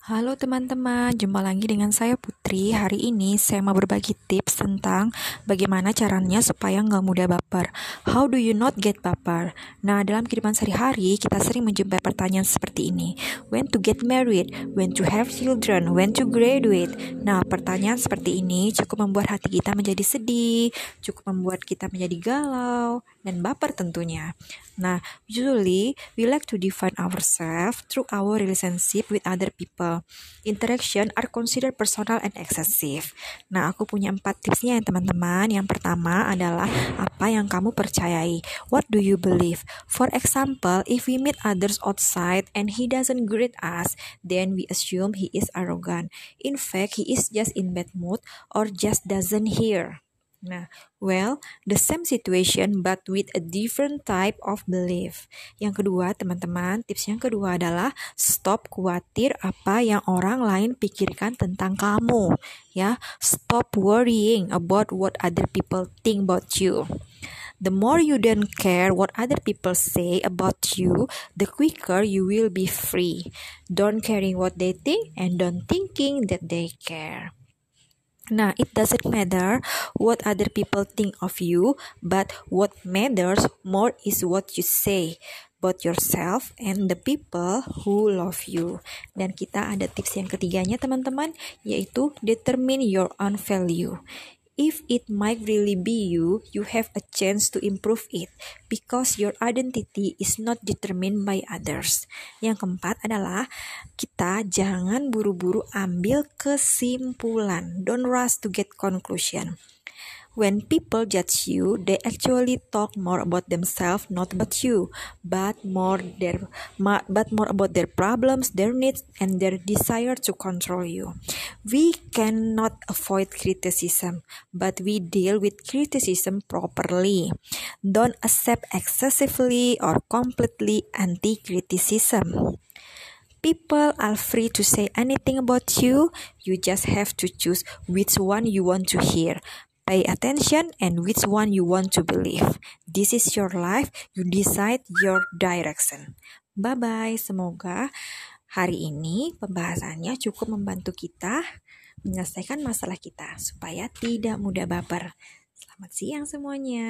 Halo teman-teman, jumpa lagi dengan saya Putri. Hari ini saya mau berbagi tips tentang bagaimana caranya supaya nggak mudah baper. How do you not get baper? Nah, dalam kehidupan sehari-hari kita sering menjumpai pertanyaan seperti ini. When to get married? When to have children? When to graduate? Nah, pertanyaan seperti ini cukup membuat hati kita menjadi sedih, cukup membuat kita menjadi galau, dan baper tentunya. Nah, usually we like to define ourselves through our relationship with other people. Interaction are considered personal and excessive. Nah, aku punya empat tipsnya ya teman-teman. Yang pertama adalah apa yang kamu percayai. What do you believe? For example, if we meet others outside and he doesn't greet us, then we assume he is arrogant. In fact, he is just in bad mood or just doesn't hear. Nah, well, the same situation but with a different type of belief. Yang kedua, teman-teman, tips yang kedua adalah stop khawatir apa yang orang lain pikirkan tentang kamu. Ya, stop worrying about what other people think about you. The more you don't care what other people say about you, the quicker you will be free. Don't caring what they think and don't thinking that they care. Nah, it doesn't matter what other people think of you, but what matters more is what you say about yourself and the people who love you. Dan kita ada tips yang ketiganya teman-teman, yaitu determine your own value if it might really be you, you have a chance to improve it because your identity is not determined by others. Yang keempat adalah kita jangan buru-buru ambil kesimpulan. Don't rush to get conclusion. When people judge you, they actually talk more about themselves, not about you, but more their but more about their problems, their needs, and their desire to control you. We cannot avoid criticism, but we deal with criticism properly. Don't accept excessively or completely anti-criticism. People are free to say anything about you. You just have to choose which one you want to hear. Pay attention and which one you want to believe. This is your life, you decide your direction. Bye bye. Semoga hari ini pembahasannya cukup membantu kita menyelesaikan masalah kita supaya tidak mudah baper. Selamat siang semuanya.